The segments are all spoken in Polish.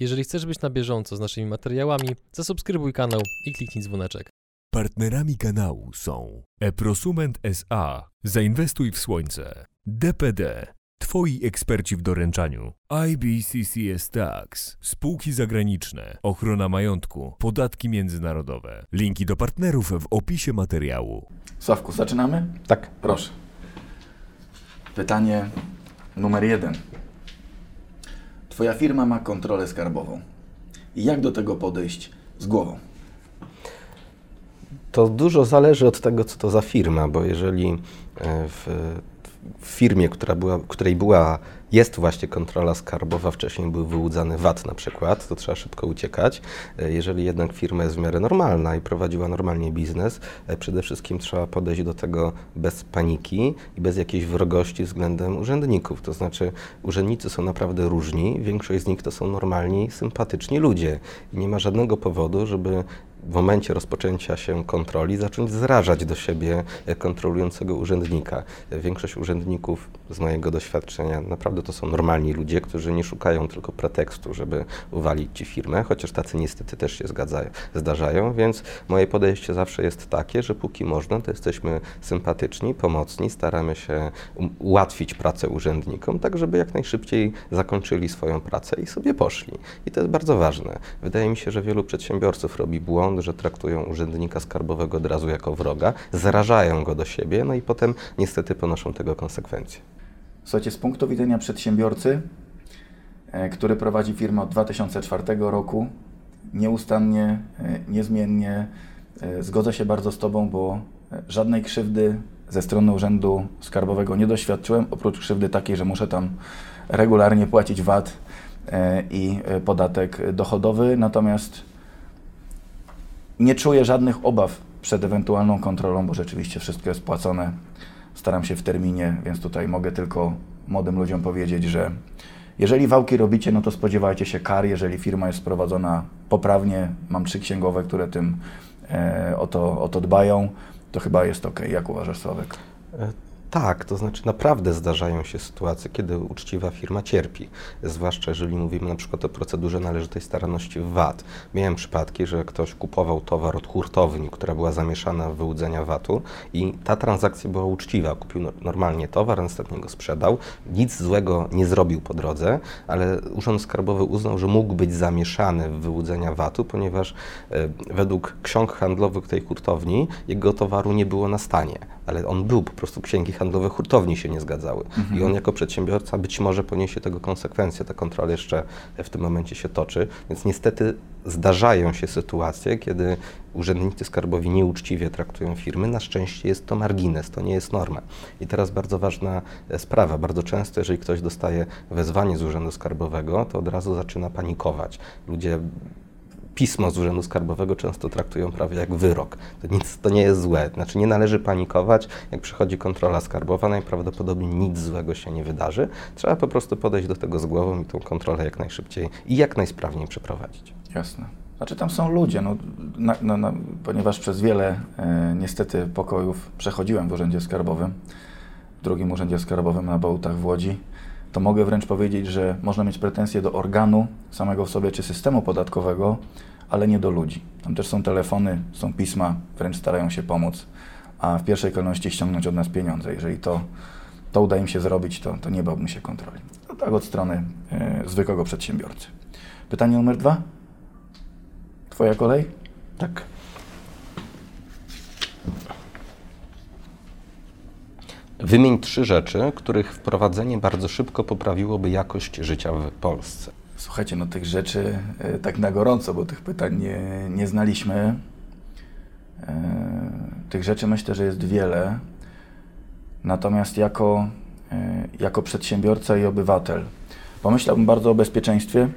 Jeżeli chcesz być na bieżąco z naszymi materiałami, zasubskrybuj kanał i kliknij dzwoneczek. Partnerami kanału są Eprosument SA. Zainwestuj w słońce. DPD. Twoi eksperci w doręczaniu. IBCCS Tax. Spółki zagraniczne. Ochrona majątku. Podatki międzynarodowe. Linki do partnerów w opisie materiału. Sławku, zaczynamy? Tak. Proszę. Pytanie numer jeden. Twoja firma ma kontrolę skarbową. Jak do tego podejść z głową? To dużo zależy od tego, co to za firma, bo jeżeli e, w firmie, która była, której była, jest właśnie kontrola skarbowa, wcześniej był wyłudzany VAT na przykład, to trzeba szybko uciekać. E, Jeżeli jednak firma jest w miarę normalna i prowadziła normalnie biznes, e, przede wszystkim trzeba podejść do tego bez paniki i bez jakiejś wrogości względem urzędników. To znaczy, urzędnicy są naprawdę różni, większość z nich to są normalni, sympatyczni ludzie i nie ma żadnego powodu, żeby w momencie rozpoczęcia się kontroli zacząć zrażać do siebie kontrolującego urzędnika. Większość urzędników z mojego doświadczenia naprawdę to są normalni ludzie, którzy nie szukają tylko pretekstu, żeby uwalić ci firmę, chociaż tacy niestety też się zgadzają, zdarzają, więc moje podejście zawsze jest takie, że póki można, to jesteśmy sympatyczni, pomocni, staramy się ułatwić pracę urzędnikom, tak żeby jak najszybciej zakończyli swoją pracę i sobie poszli. I to jest bardzo ważne. Wydaje mi się, że wielu przedsiębiorców robi błąd, że traktują urzędnika skarbowego od razu jako wroga, zarażają go do siebie, no i potem niestety ponoszą tego konsekwencje. Słuchajcie, z punktu widzenia przedsiębiorcy, e, który prowadzi firmę od 2004 roku, nieustannie, e, niezmiennie, e, zgodzę się bardzo z Tobą, bo żadnej krzywdy ze strony Urzędu Skarbowego nie doświadczyłem, oprócz krzywdy takiej, że muszę tam regularnie płacić VAT i podatek dochodowy, natomiast nie czuję żadnych obaw przed ewentualną kontrolą, bo rzeczywiście wszystko jest płacone. Staram się w terminie, więc tutaj mogę tylko młodym ludziom powiedzieć, że jeżeli wałki robicie, no to spodziewajcie się kar. Jeżeli firma jest prowadzona poprawnie, mam trzy księgowe, które tym e, o, to, o to dbają, to chyba jest ok. Jak uważasz, Sławek? Tak, to znaczy naprawdę zdarzają się sytuacje, kiedy uczciwa firma cierpi. Zwłaszcza jeżeli mówimy na przykład o procedurze należytej staranności w VAT. Miałem przypadki, że ktoś kupował towar od hurtowni, która była zamieszana w wyłudzenia VAT-u i ta transakcja była uczciwa. Kupił no- normalnie towar, następnie go sprzedał. Nic złego nie zrobił po drodze, ale Urząd Skarbowy uznał, że mógł być zamieszany w wyłudzenia VAT-u, ponieważ e, według ksiąg handlowych tej hurtowni jego towaru nie było na stanie ale on był, po prostu księgi handlowe hurtowni się nie zgadzały. I on jako przedsiębiorca być może poniesie tego konsekwencje. Ta kontrola jeszcze w tym momencie się toczy, więc niestety zdarzają się sytuacje, kiedy urzędnicy skarbowi nieuczciwie traktują firmy. Na szczęście jest to margines, to nie jest norma. I teraz bardzo ważna e, sprawa. Bardzo często, jeżeli ktoś dostaje wezwanie z Urzędu Skarbowego, to od razu zaczyna panikować. Ludzie pismo z Urzędu Skarbowego często traktują prawie jak wyrok. To nic, to nie jest złe. Znaczy nie należy panikować, jak przychodzi kontrola skarbowa, najprawdopodobniej nic złego się nie wydarzy. Trzeba po prostu podejść do tego z głową i tą kontrolę jak najszybciej i jak najsprawniej przeprowadzić. Jasne. Znaczy tam są ludzie, no, na, na, na, ponieważ przez wiele e, niestety pokojów przechodziłem w Urzędzie Skarbowym, w drugim Urzędzie Skarbowym na Bołtach w Łodzi, to mogę wręcz powiedzieć, że można mieć pretensje do organu samego w sobie czy systemu podatkowego, ale nie do ludzi. Tam też są telefony, są pisma, wręcz starają się pomóc, a w pierwszej kolejności ściągnąć od nas pieniądze. Jeżeli to, to uda im się zrobić, to, to nie bałbym się kontroli. No tak od strony e, zwykłego przedsiębiorcy. Pytanie numer dwa. Twoja kolej? Tak. Wymień trzy rzeczy, których wprowadzenie bardzo szybko poprawiłoby jakość życia w Polsce. Słuchajcie, no tych rzeczy e, tak na gorąco, bo tych pytań nie, nie znaliśmy. E, tych rzeczy myślę, że jest wiele. Natomiast jako, e, jako przedsiębiorca i obywatel pomyślałbym bardzo o bezpieczeństwie,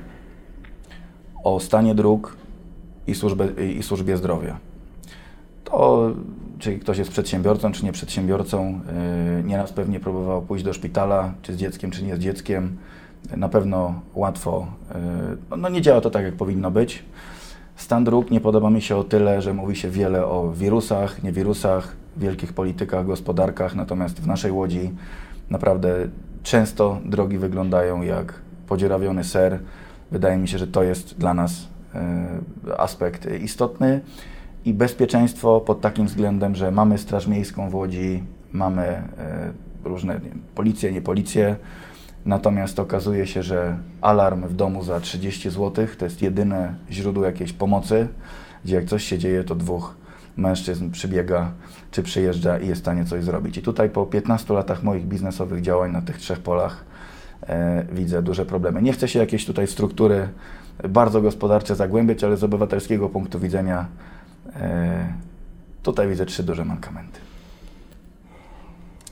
o stanie dróg i, służbę, i służbie zdrowia. To, czy ktoś jest przedsiębiorcą, czy nie przedsiębiorcą, yy, nieraz pewnie próbował pójść do szpitala, czy z dzieckiem, czy nie z dzieckiem. Na pewno łatwo, yy, no, no nie działa to tak, jak powinno być. Stan dróg nie podoba mi się o tyle, że mówi się wiele o wirusach, nie wirusach, wielkich politykach, gospodarkach, natomiast w naszej Łodzi naprawdę często drogi wyglądają jak podzierawiony ser. Wydaje mi się, że to jest dla nas e, aspekt istotny i bezpieczeństwo pod takim względem, że mamy Straż Miejską w Łodzi, mamy e, różne nie, policje, nie policje, natomiast okazuje się, że alarm w domu za 30 zł to jest jedyne źródło jakiejś pomocy, gdzie jak coś się dzieje, to dwóch mężczyzn przybiega czy przyjeżdża i jest w stanie coś zrobić. I tutaj po 15 latach moich biznesowych działań na tych trzech polach e, widzę duże problemy. Nie chcę się jakieś tutaj struktury bardzo gospodarcze zagłębiać, ale z obywatelskiego punktu widzenia tutaj widzę trzy duże mankamenty.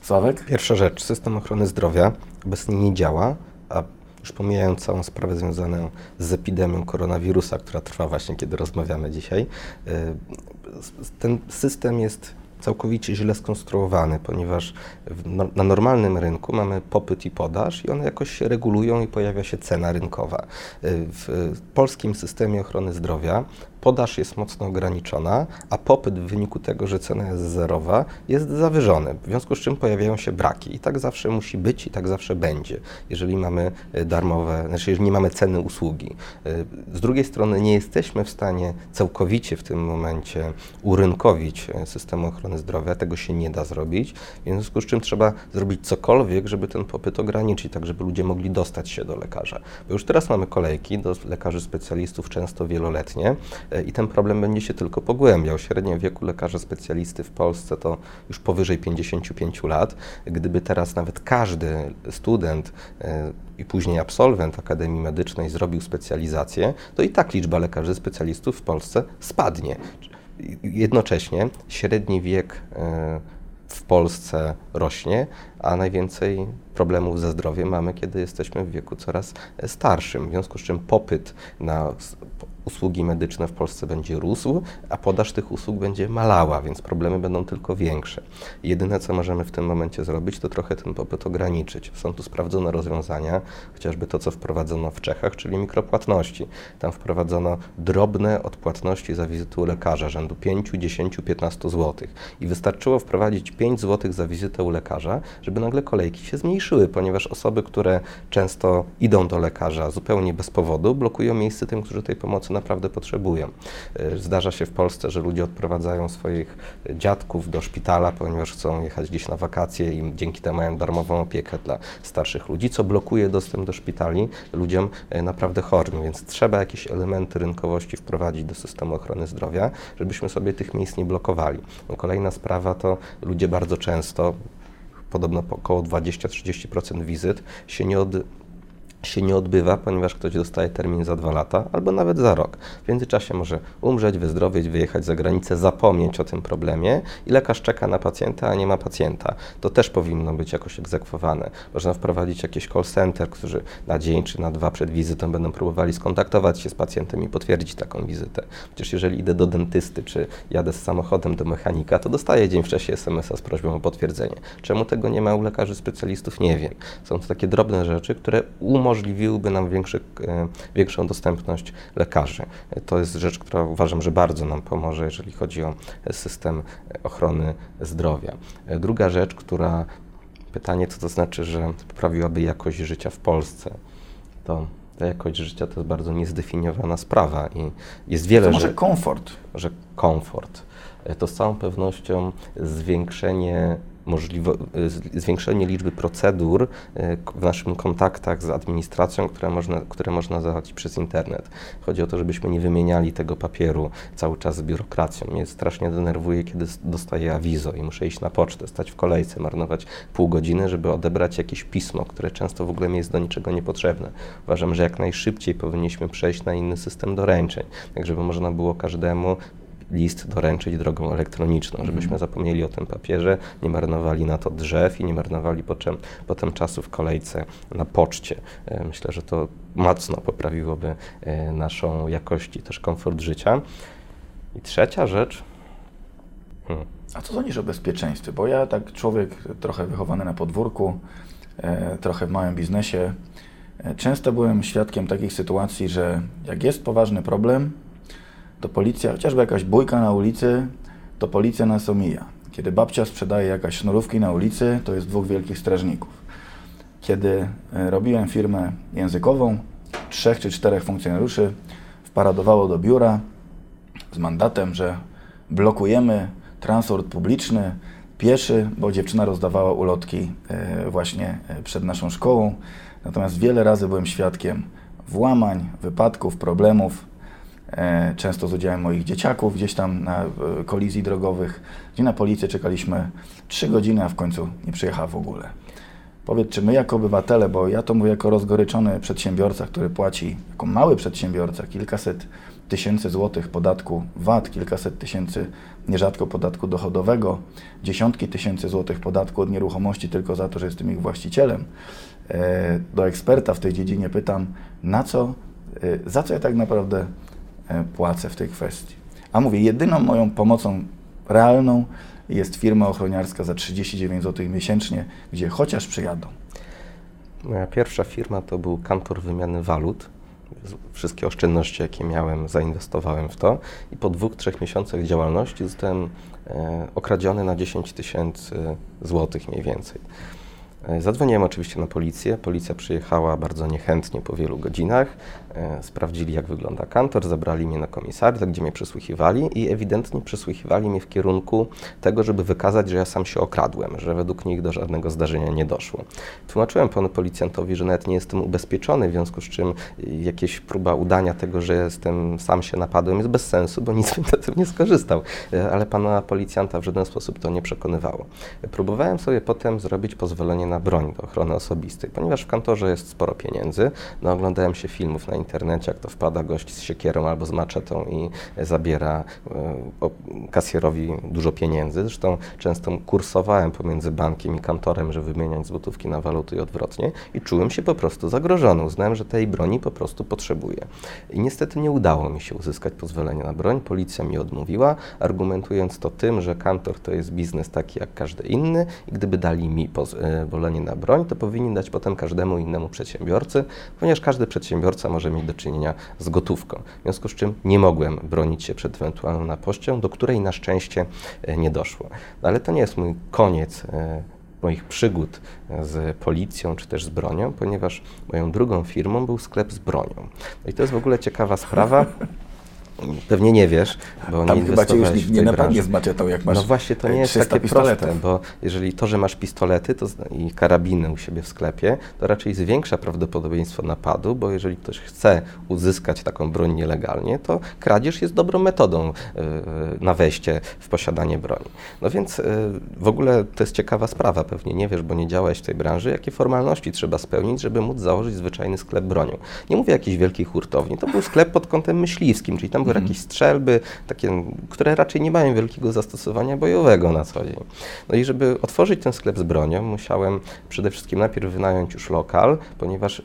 Sławek? Pierwsza rzecz, system ochrony zdrowia obecnie nie działa, a już pomijając całą sprawę związaną z epidemią koronawirusa, która trwa właśnie, kiedy rozmawiamy dzisiaj, y, ten system jest całkowicie źle skonstruowany, ponieważ no, na normalnym rynku mamy popyt i podaż i one jakoś się regulują i pojawia się cena rynkowa. Y, w polskim systemie ochrony zdrowia podaż jest mocno ograniczona, a popyt w wyniku tego, że cena jest zerowa, jest zawyżony, w związku z czym pojawiają się braki. I tak zawsze musi być i tak zawsze będzie, jeżeli mamy e, darmowe, znaczy jeżeli nie mamy ceny usługi. E, z drugiej strony nie jesteśmy w stanie całkowicie w tym momencie urynkowić e, systemu ochrony zdrowia, tego się nie da zrobić, w związku z czym trzeba zrobić cokolwiek, żeby ten popyt ograniczyć, tak żeby ludzie mogli dostać się do lekarza. Bo już teraz mamy kolejki do lekarzy specjalistów często wieloletnie, i ten problem będzie się tylko pogłębiał. Średnia wieku lekarza specjalisty w Polsce to już powyżej 55 lat. Gdyby teraz nawet każdy student e, i później absolwent Akademii Medycznej zrobił specjalizację, to i tak liczba lekarzy specjalistów w Polsce spadnie. Jednocześnie średni wiek e, w Polsce rośnie, a najwięcej problemów ze zdrowiem mamy, kiedy jesteśmy w wieku coraz starszym. W związku z czym popyt na usługi medyczne w Polsce będzie rósł, a podaż tych usług będzie malała, więc problemy będą tylko większe. Jedyne, co możemy w tym momencie zrobić, to trochę ten popyt ograniczyć. Są tu sprawdzone rozwiązania, chociażby to, co wprowadzono w Czechach, czyli mikropłatności. Tam wprowadzono drobne odpłatności za wizytę u lekarza, rzędu 5, 10, 15 zł. I wystarczyło wprowadzić 5 zł za wizytę u lekarza, żeby nagle kolejki się zmniejszyły, ponieważ osoby, które często idą do lekarza zupełnie bez powodu, blokują miejsce tym, którzy tej pomocy naprawdę potrzebują. E, zdarza się w Polsce, że ludzie odprowadzają swoich dziadków do szpitala, ponieważ chcą jechać gdzieś na wakacje i dzięki temu mają darmową opiekę dla starszych ludzi, co blokuje dostęp do szpitali ludziom e, naprawdę chorym, więc trzeba jakieś elementy rynkowości wprowadzić do systemu ochrony zdrowia, żebyśmy sobie tych miejsc nie blokowali. No, kolejna sprawa to ludzie bardzo często, podobno około 20-30% wizyt się nie, od, się nie odbywa, ponieważ ktoś dostaje termin za dwa lata albo nawet za rok. W międzyczasie może umrzeć, wyzdrowieć, wyjechać za granicę, zapomnieć o tym problemie i lekarz czeka na pacjenta, a nie ma pacjenta. To też powinno być jakoś egzekwowane. Można wprowadzić jakieś call center, którzy na dzień czy na dwa przed wizytą będą próbowali skontaktować się z pacjentem i potwierdzić taką wizytę. Przecież jeżeli idę do dentysty czy jadę z samochodem do mechanika, to dostaję dzień wcześniej SMS-a z prośbą o potwierdzenie. Czemu tego nie ma u lekarzy specjalistów? Nie wiem. Są to takie drobne rzeczy, które umożliwiają umożliwiłyby nam większy, e, większą dostępność lekarzy. To jest rzecz, która uważam, że bardzo nam pomoże, jeżeli chodzi o system ochrony zdrowia. E, druga rzecz, która pytanie, co to znaczy, że poprawiłaby jakość życia w Polsce, to ta jakość życia to jest bardzo niezdefiniowana sprawa i jest wiele to może że, komfort. Że komfort. E, to z całą pewnością zwiększenie możliwe, zwiększenie liczby procedur e, w naszych kontaktach z administracją, które można, które można załatwić przez internet. Chodzi o to, żebyśmy nie wymieniali tego papieru cały czas z biurokracją. Mnie strasznie denerwuje, kiedy dostaję awizo i muszę iść na pocztę, stać w kolejce, marnować pół godziny, żeby odebrać jakieś pismo, które często w ogóle mi jest do niczego niepotrzebne. Uważam, że jak najszybciej powinniśmy przejść na inny system doręczeń, tak żeby można było każdemu list doręczyć drogą elektroniczną, mhm. żebyśmy zapomnieli o tym papierze, nie marnowali na to drzew i nie marnowali potem, potem czasu w kolejce na poczcie. E, myślę, że to mocno poprawiłoby e, naszą jakość i też komfort życia. I trzecia rzecz. Hmm. A co sądzisz o bezpieczeństwie? Bo ja tak człowiek trochę wychowany na podwórku, e, trochę w małym biznesie, e, często byłem świadkiem takich sytuacji, że jak jest poważny problem, to policja, chociażby jakaś bójka na ulicy, to policja nas omija. Kiedy babcia sprzedaje jakaś sznurówki na ulicy, to jest dwóch wielkich strażników. Kiedy e, robiłem firmę językową, trzech czy czterech funkcjonariuszy wparadowało do biura z mandatem, że blokujemy transport publiczny, pieszy, bo dziewczyna rozdawała ulotki e, właśnie e, przed naszą szkołą. Natomiast wiele razy byłem świadkiem włamań, wypadków, problemów, często z udziałem moich dzieciaków gdzieś tam na kolizji drogowych, gdzie na policję czekaliśmy 3 godziny, a w końcu nie przyjechała w ogóle. Powiedz, czy my jako obywatele, bo ja to mówię jako rozgoryczony przedsiębiorca, który płaci, jako mały przedsiębiorca, kilkaset tysięcy złotych podatku VAT, kilkaset tysięcy nierzadko podatku dochodowego, dziesiątki tysięcy złotych podatku od nieruchomości tylko za to, że jestem ich właścicielem. E, do eksperta w tej dziedzinie pytam, na co, e, za co ja tak naprawdę e, płacę w tej kwestii. A mówię, jedyną moją pomocą realną jest firma ochroniarska za 39 zł miesięcznie, gdzie chociaż przyjadą. Moja pierwsza firma to był kantor wymiany walut. Wszystkie oszczędności, jakie miałem, zainwestowałem w to i po dwóch, trzech miesiącach działalności zostałem e, okradziony na 10 tysięcy złotych mniej więcej. E, zadzwoniłem oczywiście na policję. Policja przyjechała bardzo niechętnie po wielu godzinach. E, sprawdzili, jak wygląda kantor, zabrali mnie na komisariat, gdzie mnie przesłuchiwali i ewidentnie przesłuchiwali mnie w kierunku tego, żeby wykazać, że ja sam się okradłem, że według nich do żadnego zdarzenia nie doszło. Tłumaczyłem panu policjantowi, że nawet nie jestem ubezpieczony, w związku z czym jakieś próba udania tego, że jestem sam się napadłem jest bez sensu, bo nic mi na tym nie skorzystał. E, ale pana policjanta w żaden sposób to nie przekonywało. Próbowałem sobie potem zrobić pozwolenie na broń do ochrony osobistej, ponieważ w kantorze jest sporo pieniędzy. No, oglądałem się filmów na internecie, jak to wpada gość z siekierą albo z maczetą i zabiera e, kasjerowi dużo pieniędzy. Zresztą często kursowałem pomiędzy bankiem i kantorem, żeby wymieniać złotówki na waluty i odwrotnie i czułem się po prostu zagrożony. Uznałem, że tej broni po prostu potrzebuję. I niestety nie udało mi się uzyskać pozwolenia na broń. Policja mi odmówiła, argumentując to tym, że kantor to jest biznes taki jak każdy inny i gdyby dali mi pozwolenie na broń, to powinni dać potem każdemu innemu przedsiębiorcy, ponieważ każdy przedsiębiorca może mieć do czynienia z gotówką. W związku z czym nie mogłem bronić się przed ewentualną napością, do której na szczęście e, nie doszło. No, ale to nie jest mój koniec e, moich przygód z policją czy też z bronią, ponieważ moją drugą firmą był sklep z bronią. No i to jest w ogóle ciekawa sprawa. Pewnie nie wiesz, bo Tam nie chyba cię już nikt nie napadnie z maczetą, jak masz No właśnie, to nie jest 300 takie pistoletów. proste, bo jeżeli to, że masz pistolety to, i karabiny u siebie w sklepie, to raczej zwiększa prawdopodobieństwo napadu, bo jeżeli ktoś chce uzyskać taką broń nielegalnie, to kradzież jest dobrą metodą yy, na wejście w posiadanie broni. No więc yy, w ogóle to jest ciekawa sprawa, pewnie nie wiesz, bo nie działałeś w tej branży, jakie formalności trzeba spełnić, żeby móc założyć zwyczajny sklep bronią. Nie mówię o jakiejś wielkiej hurtowni, to był sklep pod kątem myśliwskim, czyli tam były jakieś strzelby, takie, które raczej nie mają wielkiego zastosowania bojowego na co dzień. No i żeby otworzyć ten sklep z bronią, musiałem przede wszystkim najpierw wynająć już lokal, ponieważ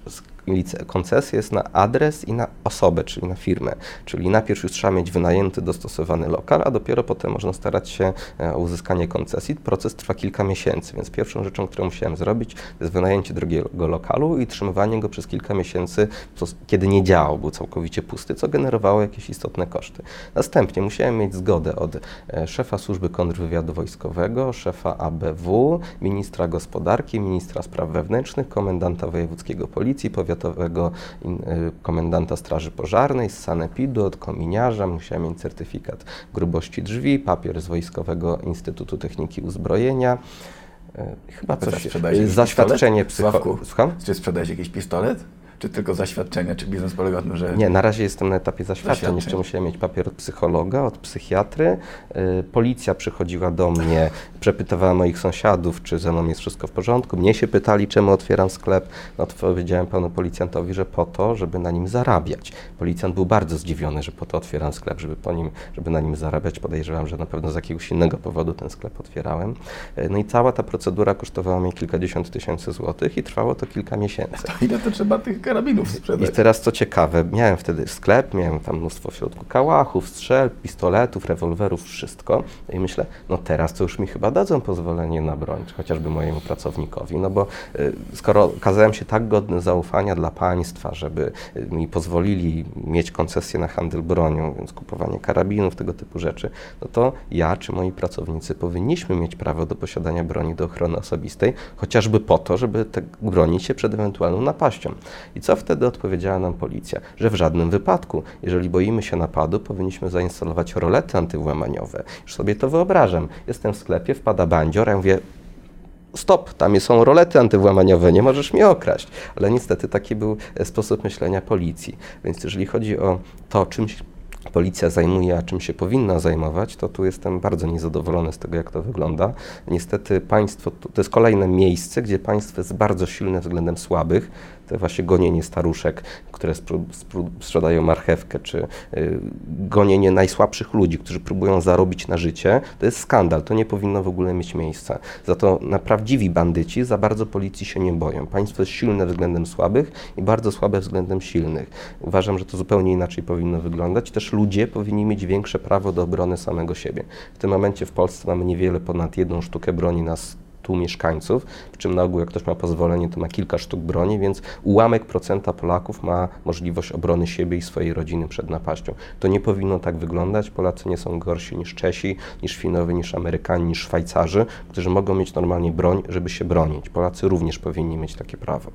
koncesja jest na adres i na osobę, czyli na firmę. Czyli najpierw już trzeba mieć wynajęty, dostosowany lokal, a dopiero potem można starać się e, o uzyskanie koncesji. Proces trwa kilka miesięcy, więc pierwszą rzeczą, którą musiałem zrobić, jest wynajęcie drugiego lokalu i trzymywanie go przez kilka miesięcy, kiedy nie działał, był całkowicie pusty, co generowało jakieś istotne koszty. Następnie musiałem mieć zgodę od e, szefa służby kontrwywiadu wojskowego, szefa ABW, ministra gospodarki, ministra spraw wewnętrznych, komendanta wojewódzkiego policji, powiatowego y, komendanta straży pożarnej, z sanepidu, od kominiarza. Musiałem mieć certyfikat grubości drzwi, papier z Wojskowego Instytutu Techniki Uzbrojenia. Y, Chyba coś, zaświadczenie pistolet? psycho... Sławku? Słucham? Czy sprzedałeś jakiś pistolet? Czy tylko zaświadczenie? Czy biznes polega na tym, że... Nie, na razie jestem na etapie zaświadczeń. Jeszcze musiałem mieć papier od psychologa, od psychiatry. Y, Policja przychodziła do mnie, przepytywała moich sąsiadów, czy ze mną jest wszystko w porządku. Mnie się pytali, czemu otwieram sklep. No to powiedziałem panu policjantowi, że po to, żeby na nim zarabiać. Policjant był bardzo zdziwiony, że po to otwieram sklep, żeby, po nim, żeby na nim zarabiać. Podejrzewam, że na pewno z jakiegoś innego powodu ten sklep otwierałem. Y, No i cała ta procedura kosztowała mnie kilkadziesiąt tysięcy złotych i trwało to kilka miesięcy. To ile to trzeba tych karabinów I sprzedać? teraz co ciekawe, miałem wtedy sklep, miałem tam mnóstwo w środku kałachów, strzelb, pistoletów, rewolwerów, wszystko. I myślę, no teraz to już mi chyba dadzą pozwolenie na broń, chociażby mojemu pracownikowi, no bo y, skoro okazałem się tak godny zaufania dla państwa, żeby y, mi pozwolili mieć koncesję na handel bronią, więc kupowanie karabinów, tego typu rzeczy, no to ja czy moi pracownicy powinniśmy mieć prawo do posiadania broni do ochrony osobistej, chociażby po to, żeby te, bronić się przed ewentualną napaścią. I co wtedy odpowiedziała nam policja? Że w żadnym wypadku, jeżeli boimy się napadu, powinniśmy zainstalować rolety antywłamaniowe. Już sobie to wyobrażam. Jestem w sklepie, wpada bandzior, ja mówię, stop, tam są rolety antywłamaniowe, nie możesz mnie okraść. Ale niestety taki był e, sposób myślenia policji. Więc jeżeli chodzi o to, czym policja zajmuje, a czym się powinna zajmować, to tu jestem bardzo niezadowolony z tego, jak to wygląda. Niestety państwo, to jest kolejne miejsce, gdzie państwo jest bardzo silne względem słabych, to właśnie gonienie staruszek, które sprzedają marchewkę, czy y, gonienie najsłabszych ludzi, którzy próbują zarobić na życie, to jest skandal, to nie powinno w ogóle mieć miejsca. Za to na prawdziwi bandyci za bardzo policji się nie boją. Państwo jest silne względem słabych i bardzo słabe względem silnych. Uważam, że to zupełnie inaczej powinno wyglądać. Też ludzie powinni mieć większe prawo do obrony samego siebie. W tym momencie w Polsce mamy niewiele ponad jedną sztukę broni na 100 mieszkańców, w czym na ogół jak ktoś ma pozwolenie, to ma kilka sztuk broni, więc ułamek procenta Polaków ma możliwość obrony siebie i swojej rodziny przed napaścią. To nie powinno tak wyglądać. Polacy nie są gorsi niż Czesi, niż Finowie, niż Amerykanie, niż Szwajcarzy, którzy mogą mieć normalnie broń, żeby się bronić. Polacy również powinni mieć takie prawo.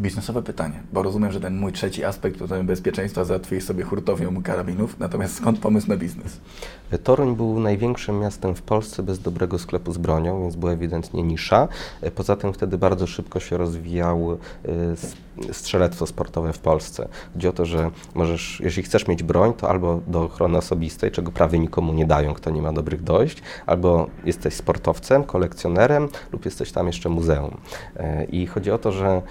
Biznesowe pytanie, bo rozumiem, że ten mój trzeci aspekt to bezpieczeństwa załatwiłeś sobie hurtownią karabinów, natomiast skąd pomysł na biznes? Toruń był największym miastem w Polsce bez dobrego sklepu z bronią, więc była ewidentnie nisza. Poza tym wtedy bardzo szybko się rozwijało y, strzelectwo sportowe w Polsce. Chodzi o to, że możesz, jeśli chcesz mieć broń, to albo do ochrony osobistej, czego prawie nikomu nie dają, kto nie ma dobrych dojść, albo jesteś sportowcem, kolekcjonerem lub jesteś tam jeszcze muzeum. Y, I chodzi o to, że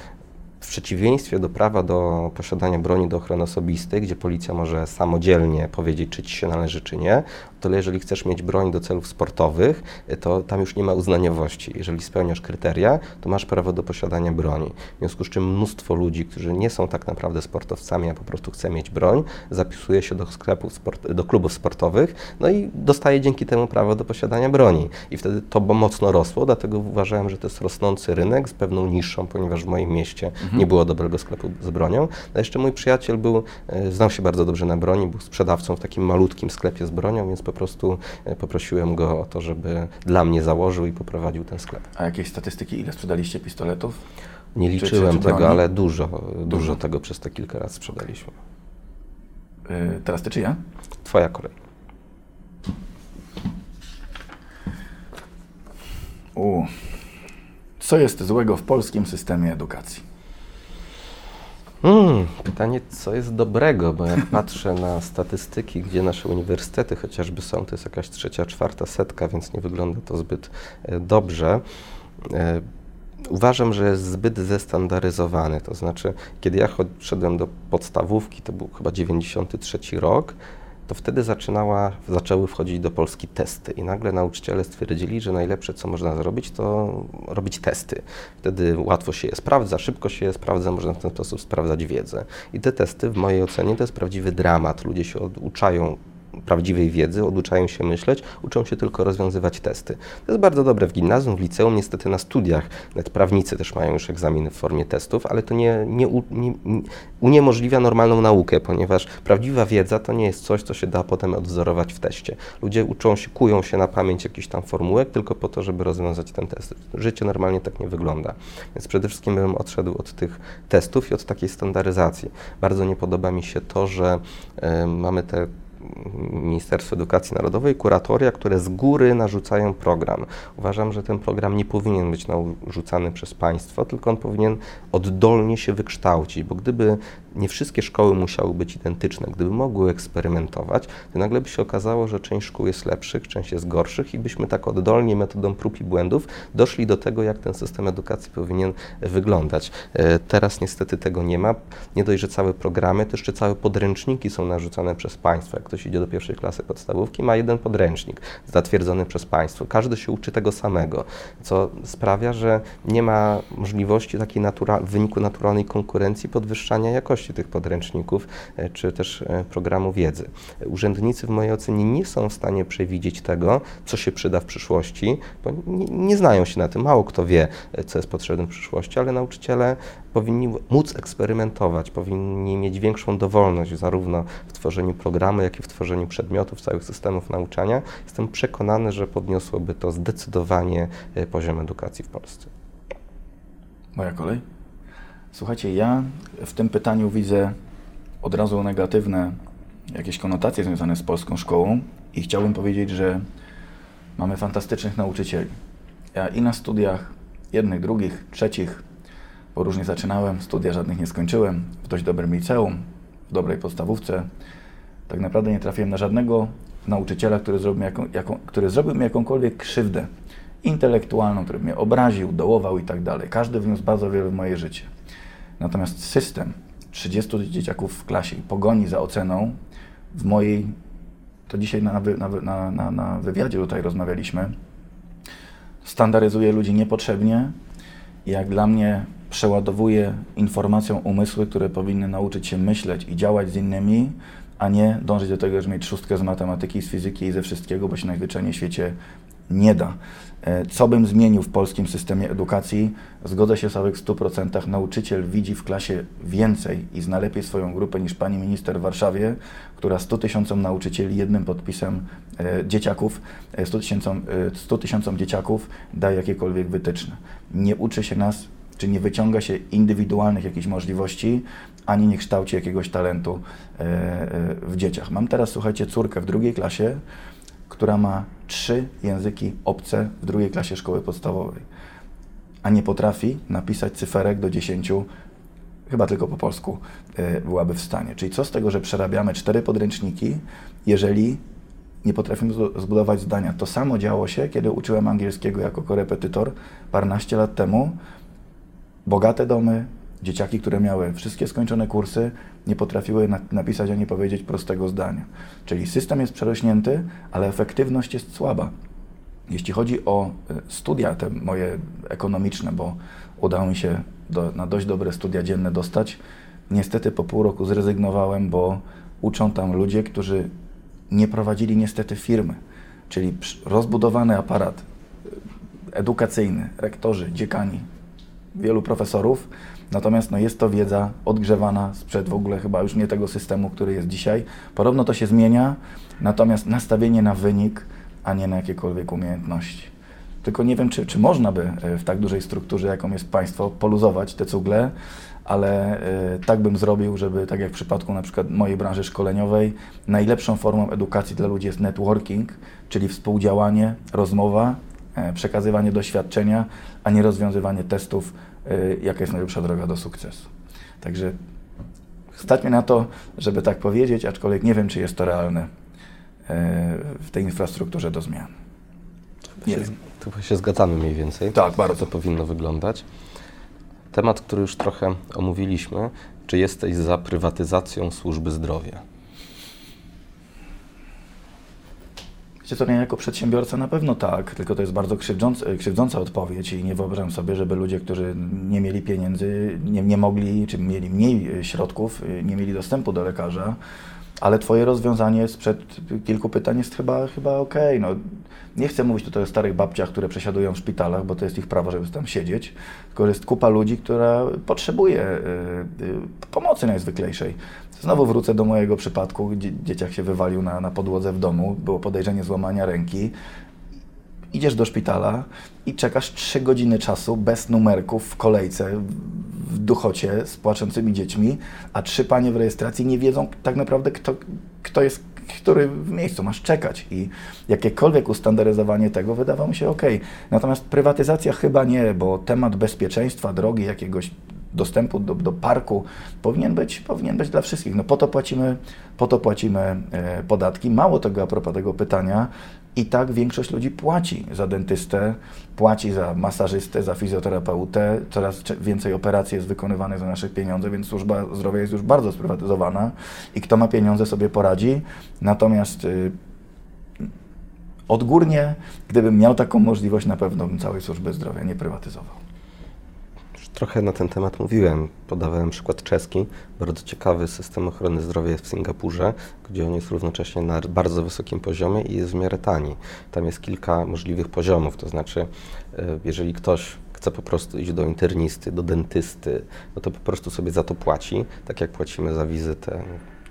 w przeciwieństwie do prawa do posiadania broni do ochrony osobistej, gdzie policja może samodzielnie powiedzieć, czy ci się należy, czy nie, tyle jeżeli chcesz mieć broń do celów sportowych, to tam już nie ma uznaniowości. Jeżeli spełniasz kryteria, to masz prawo do posiadania broni. W związku z czym mnóstwo ludzi, którzy nie są tak naprawdę sportowcami, a po prostu chce mieć broń, zapisuje się do sklepów, sport, do klubów sportowych, no i dostaje dzięki temu prawo do posiadania broni. I wtedy to mocno rosło, dlatego uważałem, że to jest rosnący rynek z pewną niższą, ponieważ w moim mieście mhm. nie było dobrego sklepu z bronią. A jeszcze mój przyjaciel był, e, znał się bardzo dobrze na broni, był sprzedawcą w takim malutkim sklepie z bronią, więc po po prostu e, poprosiłem go o to, żeby dla mnie założył i poprowadził ten sklep. A jakieś statystyki, ile sprzedaliście pistoletów? Nie liczyłem czy, czy tego, ale dużo, dużo, dużo tego przez te kilka lat sprzedaliśmy. Yy, teraz ty czy ja? Twoja kolej. U. Co jest złego w polskim systemie edukacji? Hmm, pytanie, co jest dobrego, bo jak patrzę na statystyki, gdzie nasze uniwersytety chociażby są, to jest jakaś trzecia, czwarta setka, więc nie wygląda to zbyt e, dobrze. E, uważam, że jest zbyt zestandaryzowany. To znaczy, kiedy ja szedłem do podstawówki, to był chyba 93 rok, to wtedy zaczynała, zaczęły wchodzić do Polski testy i nagle nauczyciele stwierdzili, że najlepsze, co można zrobić, to robić testy. Wtedy łatwo się je sprawdza, szybko się je sprawdza, można w ten sposób sprawdzać wiedzę. I te testy, w mojej ocenie, to jest prawdziwy dramat. Ludzie się uczają prawdziwej wiedzy, oduczają się myśleć, uczą się tylko rozwiązywać testy. To jest bardzo dobre w gimnazjum, w liceum, niestety na studiach, nawet prawnicy też mają już egzaminy w formie testów, ale to nie, nie, nie, uniemożliwia normalną naukę, ponieważ prawdziwa wiedza to nie jest coś, co się da potem odwzorować w teście. Ludzie uczą się, kują się na pamięć jakichś tam formułek tylko po to, żeby rozwiązać ten test. Życie normalnie tak nie wygląda. Więc przede wszystkim bym odszedł od tych testów i od takiej standaryzacji. Bardzo nie podoba mi się to, że y, mamy te Ministerstwo Edukacji Narodowej kuratoria, które z góry narzucają program. Uważam, że ten program nie powinien być narzucany przez państwo, tylko on powinien oddolnie się wykształcić, bo gdyby nie wszystkie szkoły musiały być identyczne. Gdyby mogły eksperymentować, to nagle by się okazało, że część szkół jest lepszych, część jest gorszych i byśmy tak oddolnie metodą prób i błędów doszli do tego, jak ten system edukacji powinien wyglądać. E, teraz niestety tego nie ma. Nie dość, że całe programy, to jeszcze całe podręczniki są narzucane przez państwo. Jak ktoś idzie do pierwszej klasy podstawówki, ma jeden podręcznik zatwierdzony przez państwo. Każdy się uczy tego samego, co sprawia, że nie ma możliwości takiej natura w wyniku naturalnej konkurencji podwyższania jakości tych podręczników e, czy też e, programu wiedzy. Urzędnicy w mojej ocenie nie są w stanie przewidzieć tego, co się przyda w przyszłości, bo nie, nie znają się na tym. Mało kto wie, e, co jest potrzebne w przyszłości, ale nauczyciele powinni móc eksperymentować, powinni mieć większą dowolność zarówno w tworzeniu programu, jak i w tworzeniu przedmiotów, całych systemów nauczania. Jestem przekonany, że podniosłoby to zdecydowanie poziom edukacji w Polsce. Moja kolej? Słuchajcie, ja w tym pytaniu widzę od razu negatywne jakieś konotacje związane z polską szkołą i chciałbym powiedzieć, że mamy fantastycznych nauczycieli. Ja i na studiach jednych, drugich, trzecich, bo różnie zaczynałem, studia żadnych nie skończyłem, w dość dobrym liceum, w dobrej podstawówce. Tak naprawdę nie trafiłem na żadnego nauczyciela, który zrobił jaką, jaką, który zrobił mi jakąkolwiek krzywdę intelektualną, który mnie obraził, dołował i tak dalej. Każdy wniósł bardzo wiele w moje życie. Natomiast system 30 dzieciaków w klasie i pogoni za oceną w mojej, to dzisiaj na, na, na, na, wywiadzie tutaj rozmawialiśmy, standaryzuje ludzi niepotrzebnie jak dla mnie przeładowuje informacją umysły, które powinny nauczyć się myśleć i działać z innymi, a nie dążyć do tego, żeby mieć szóstkę z matematyki, z fizyki i ze wszystkiego, bo się najzwyczajniej w świecie nie da. E, Co bym zmienił w polskim systemie edukacji? Zgodzę się w 100%. Nauczyciel widzi w klasie więcej i zna lepiej swoją grupę niż pani minister w Warszawie, która 100 tysiącom nauczycieli jednym podpisem e, dzieciaków, e, 100 tysiącom, e, 100 tysiącom dzieciaków daje jakiekolwiek wytyczne. Nie uczy się nas, czy nie wyciąga się indywidualnych jakichś możliwości, ani nie kształci jakiegoś talentu e, e, w dzieciach. Mam teraz, słuchajcie, córkę w drugiej klasie, która ma trzy języki obce w drugiej klasie szkoły podstawowej, a nie potrafi napisać cyferek do dziesięciu, chyba tylko po polsku e, byłaby w stanie. Czyli co z tego, że przerabiamy cztery podręczniki, jeżeli nie potrafimy zbu- zbudować zdania. To samo działo się, kiedy uczyłem angielskiego jako korepetytor paręnaście lat temu. Bogate domy, dzieciaki, które miały wszystkie skończone kursy, nie potrafiły na, napisać ani powiedzieć prostego zdania. Czyli system jest przerośnięty, ale efektywność jest słaba. Jeśli chodzi o e, studia te moje ekonomiczne, bo udało mi się do, na dość dobre studia dzienne dostać, niestety po pół roku zrezygnowałem, bo uczą tam ludzie, którzy nie prowadzili niestety firmy. Czyli rozbudowany aparat e, edukacyjny, rektorzy, dziekani, wielu profesorów, natomiast no, jest to wiedza odgrzewana sprzed w ogóle chyba już nie tego systemu, który jest dzisiaj. Podobno to się zmienia, natomiast nastawienie na wynik, a nie na jakiekolwiek umiejętności. Tylko nie wiem, czy, czy można by e, w tak dużej strukturze, jaką jest państwo, poluzować te cugle, ale e, tak bym zrobił, żeby tak jak w przypadku na przykład mojej branży szkoleniowej, najlepszą formą edukacji dla ludzi jest networking, czyli współdziałanie, rozmowa, e, przekazywanie doświadczenia, a nie rozwiązywanie testów, e, jaka jest najlepsza droga do sukcesu. Także stać mnie na to, żeby tak powiedzieć, aczkolwiek nie wiem, czy jest to realne e, w tej infrastrukturze do zmian. Nie się, się zgadzamy mniej więcej. Tak, bardzo. To powinno wyglądać. Temat, który już trochę omówiliśmy. Czy jesteś za prywatyzacją służby zdrowia? Wiecie co, ja jako przedsiębiorca na pewno tak, tylko to jest bardzo krzywdząca, krzywdząca odpowiedź i nie wyobrażam sobie, żeby ludzie, którzy nie mieli pieniędzy, nie, nie mogli, czy mieli mniej e, środków, e, nie mieli dostępu do lekarza, ale Twoje rozwiązanie sprzed kilku pytań jest chyba, chyba okej. No, nie chcę mówić tutaj o starych babciach, które przesiadują w szpitalach, bo to jest ich prawo, żeby tam siedzieć, tylko jest kupa ludzi, która potrzebuje e, e, pomocy najzwyklejszej. Znowu wrócę do mojego przypadku, gdzie dzieciak się wywalił na, na podłodze w domu, było podejrzenie złamania ręki. Idziesz do szpitala i czekasz 3 godziny czasu bez numerków w kolejce, w duchocie z płaczącymi dziećmi, a trzy panie w rejestracji nie wiedzą tak naprawdę, kto, kto jest który w miejscu masz czekać i jakiekolwiek ustandaryzowanie tego wydawało mi się ok. Natomiast prywatyzacja chyba nie, bo temat bezpieczeństwa drogi, jakiegoś dostępu do, do parku powinien być, powinien być dla wszystkich. No po to płacimy, po to płacimy e, podatki. Mało tego a propos tego pytania, i tak większość ludzi płaci za dentystę, płaci za masażystę, za fizjoterapeutę. Coraz więcej operacji jest wykonywanych za nasze pieniądze, więc służba zdrowia jest już bardzo sprywatyzowana i kto ma pieniądze sobie poradzi. Natomiast y, odgórnie, gdybym miał taką możliwość, na pewno bym całej służby zdrowia nie prywatyzował. Trochę na ten temat mówiłem. Podawałem przykład czeski. Bardzo ciekawy system ochrony zdrowia jest w Singapurze, gdzie on jest równocześnie na bardzo wysokim poziomie i jest w miarę tani. Tam jest kilka możliwych poziomów, to znaczy, e, jeżeli ktoś chce po prostu iść do internisty, do dentysty, no to po prostu sobie za to płaci, tak jak płacimy za wizytę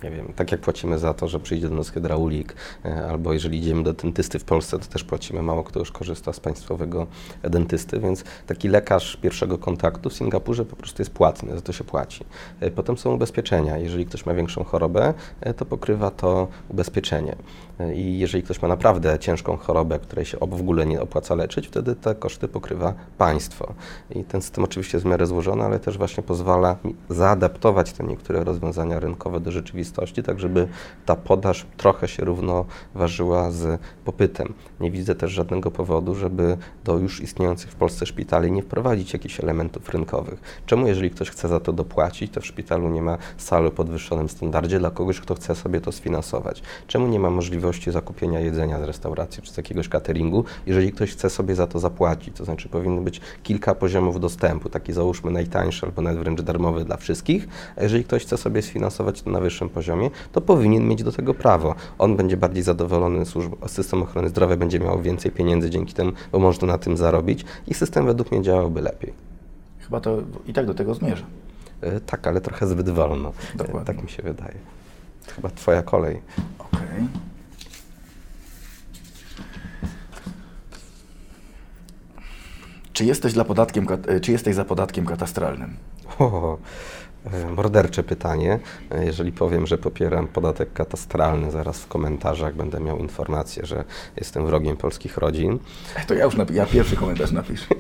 nie wiem, tak jak płacimy za to, że przyjdzie do nas hydraulik, e, albo jeżeli idziemy do dentysty w Polsce, to też płacimy. Mało kto już korzysta z państwowego dentysty, więc taki lekarz pierwszego kontaktu w Singapurze po prostu jest płatny, za to się płaci. E, Potem są ubezpieczenia. Jeżeli ktoś ma większą chorobę, e, to pokrywa to ubezpieczenie. I jeżeli ktoś ma naprawdę ciężką chorobę, której się w ogóle nie opłaca leczyć, wtedy te koszty pokrywa państwo. I ten system oczywiście jest w miarę złożony, ale też właśnie pozwala zaadaptować te niektóre rozwiązania rynkowe do rzeczywistości, tak żeby ta podaż trochę się równoważyła z popytem. Nie widzę też żadnego powodu, żeby do już istniejących w Polsce szpitali nie wprowadzić jakichś elementów rynkowych. Czemu, jeżeli ktoś chce za to dopłacić, to w szpitalu nie ma sali o podwyższonym standardzie dla kogoś, kto chce sobie to sfinansować? Czemu nie ma możliwości zakupienia jedzenia z restauracji czy z jakiegoś cateringu, jeżeli ktoś chce sobie za to zapłacić? To znaczy powinno być kilka poziomów dostępu, taki załóżmy najtańszy albo nawet wręcz darmowy dla wszystkich, a jeżeli ktoś chce sobie sfinansować to na wyższym poziomie, to powinien mieć do tego prawo. On będzie bardziej zadowolony, służba, system ochrony zdrowia będzie miał więcej pieniędzy dzięki temu, bo można na tym zarobić i system według mnie działałby lepiej. Chyba to i tak do tego zmierza. E, Tak, ale trochę zbyt wolno. E, Dokładnie. Tak mi się wydaje. Chyba twoja kolej. Okej. Czy jesteś, dla podatkiem, e, czy jesteś za podatkiem katastralnym? O, mordercze pytanie. E, Jeżeli powiem, że popieram podatek katastralny, zaraz w komentarzach będę miał informację, że jestem wrogiem polskich rodzin. To ja już napi- ja pierwszy komentarz napiszę.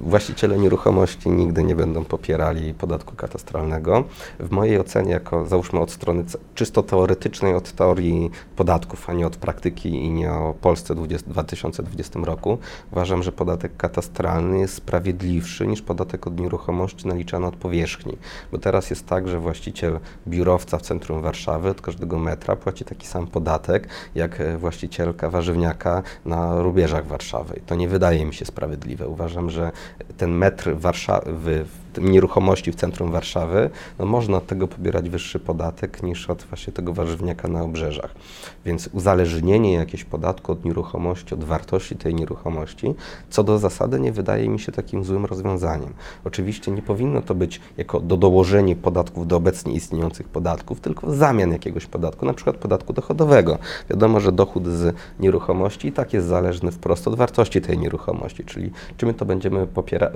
Właściciele nieruchomości nigdy nie będą popierali podatku katastralnego. W mojej ocenie, jako załóżmy od strony czysto teoretycznej, od teorii podatków, a nie od praktyki i nie o Polsce 20, 2020 roku, uważam, że podatek katastralny jest sprawiedliwszy niż podatek od nieruchomości naliczany od powierzchni. Bo teraz jest tak, że właściciel biurowca w centrum Warszawy od każdego metra płaci taki sam podatek, jak e, właścicielka warzywniaka na rubieżach Warszawy. To nie wydaje mi się sprawiedliwe. Uważam, że ten metr Warszawy, nieruchomości w centrum Warszawy, no można od tego pobierać wyższy podatek niż od właśnie tego warzywniaka na obrzeżach. Więc uzależnienie jakiegoś podatku od nieruchomości, od wartości tej nieruchomości, co do zasady nie wydaje mi się takim złym rozwiązaniem. Oczywiście nie powinno to być jako do dołożenie podatków do obecnie istniejących podatków, tylko zamian jakiegoś podatku, na przykład podatku dochodowego. Wiadomo, że dochód z nieruchomości i tak jest zależny wprost od wartości tej nieruchomości, czyli czy my to będziemy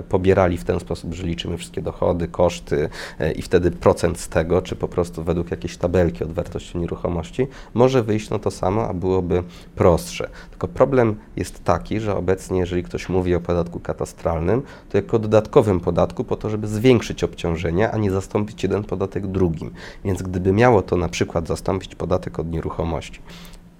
pobierali w ten sposób, że liczymy wszystkie dochody, koszty e, i wtedy procent z tego, czy po prostu według jakiejś tabelki od wartości nieruchomości, może wyjść na to samo, a byłoby prostsze. Tylko problem jest taki, że obecnie, jeżeli ktoś mówi o podatku katastralnym, to jako dodatkowym podatku po to, żeby zwiększyć obciążenia, a nie zastąpić jeden podatek drugim. Więc gdyby miało to na przykład zastąpić podatek od nieruchomości,